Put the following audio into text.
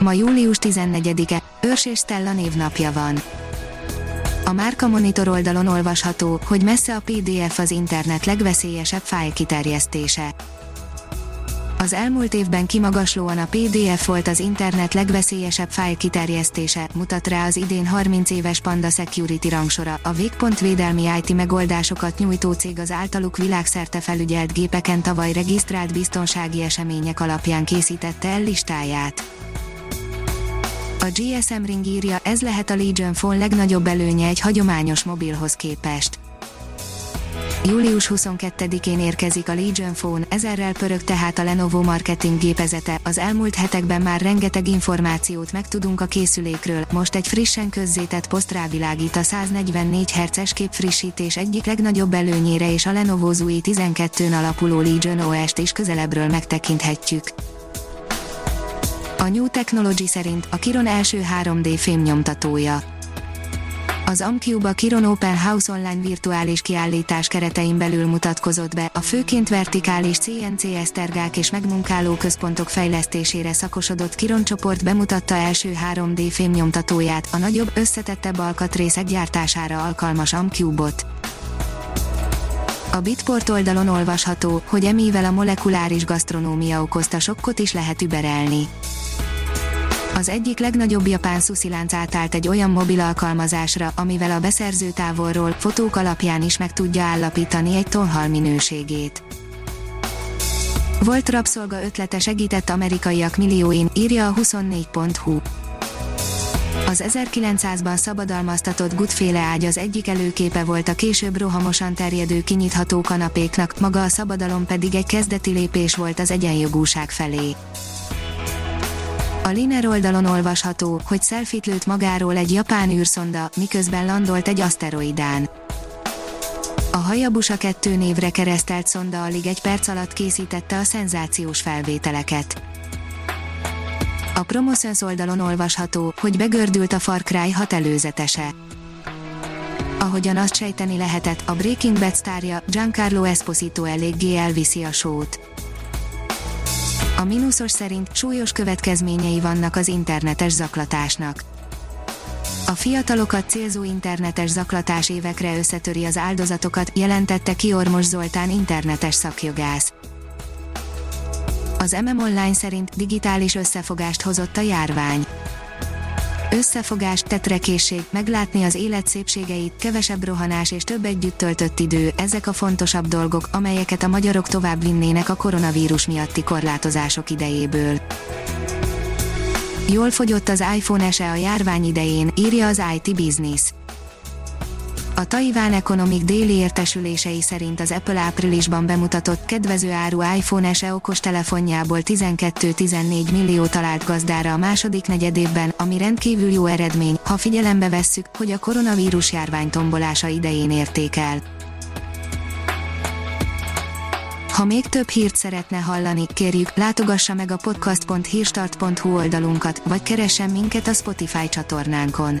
Ma július 14-e, Őrs és Stella névnapja van. A Márka Monitor oldalon olvasható, hogy messze a PDF az internet legveszélyesebb fájl kiterjesztése. Az elmúlt évben kimagaslóan a PDF volt az internet legveszélyesebb fájl kiterjesztése, mutat rá az idén 30 éves Panda Security rangsora. A Végpont védelmi IT megoldásokat nyújtó cég az általuk világszerte felügyelt gépeken tavaly regisztrált biztonsági események alapján készítette el listáját. A GSM Ring írja, ez lehet a Legion Phone legnagyobb előnye egy hagyományos mobilhoz képest. Július 22-én érkezik a Legion Phone, ezerrel pörög tehát a Lenovo marketing gépezete, az elmúlt hetekben már rengeteg információt megtudunk a készülékről, most egy frissen közzétett poszt rávilágít a 144 Hz képfrissítés egyik legnagyobb előnyére és a Lenovo Zui 12-n alapuló Legion OS-t is közelebbről megtekinthetjük. A New Technology szerint a Kiron első 3D fémnyomtatója. Az Amcube a Kiron Open House online virtuális kiállítás keretein belül mutatkozott be, a főként vertikális CNC esztergák és megmunkáló központok fejlesztésére szakosodott Kiron csoport bemutatta első 3D fémnyomtatóját, a nagyobb, összetettebb alkatrészek gyártására alkalmas Amcube-ot. A Bitport oldalon olvasható, hogy emivel a molekuláris gasztronómia okozta sokkot is lehet überelni. Az egyik legnagyobb japán szuszilánc átállt egy olyan mobil alkalmazásra, amivel a beszerző távolról, fotók alapján is meg tudja állapítani egy tonhal minőségét. Volt rabszolga ötlete segített amerikaiak millióin, írja a 24.hu. Az 1900-ban szabadalmaztatott gutféle ágy az egyik előképe volt a később rohamosan terjedő kinyitható kanapéknak, maga a szabadalom pedig egy kezdeti lépés volt az egyenjogúság felé. A Liner oldalon olvasható, hogy szelfit lőtt magáról egy japán űrszonda, miközben landolt egy aszteroidán. A Hayabusa 2 névre keresztelt szonda alig egy perc alatt készítette a szenzációs felvételeket. A Promotions oldalon olvasható, hogy begördült a Far Cry 6 előzetese. Ahogyan azt sejteni lehetett, a Breaking Bad sztárja, Giancarlo Esposito eléggé elviszi a sót. A mínuszos szerint súlyos következményei vannak az internetes zaklatásnak. A fiatalokat célzó internetes zaklatás évekre összetöri az áldozatokat, jelentette ki Ormos Zoltán internetes szakjogász. Az MM Online szerint digitális összefogást hozott a járvány összefogás, tetrekészség, meglátni az élet szépségeit, kevesebb rohanás és több együtt töltött idő, ezek a fontosabb dolgok, amelyeket a magyarok tovább vinnének a koronavírus miatti korlátozások idejéből. Jól fogyott az iPhone SE a járvány idején, írja az IT Business. A Taiwan Economic déli értesülései szerint az Apple áprilisban bemutatott kedvező áru iPhone SE okostelefonjából 12-14 millió talált gazdára a második negyedévben, ami rendkívül jó eredmény, ha figyelembe vesszük, hogy a koronavírus járvány tombolása idején érték el. Ha még több hírt szeretne hallani, kérjük, látogassa meg a podcast.hírstart.hu oldalunkat, vagy keressen minket a Spotify csatornánkon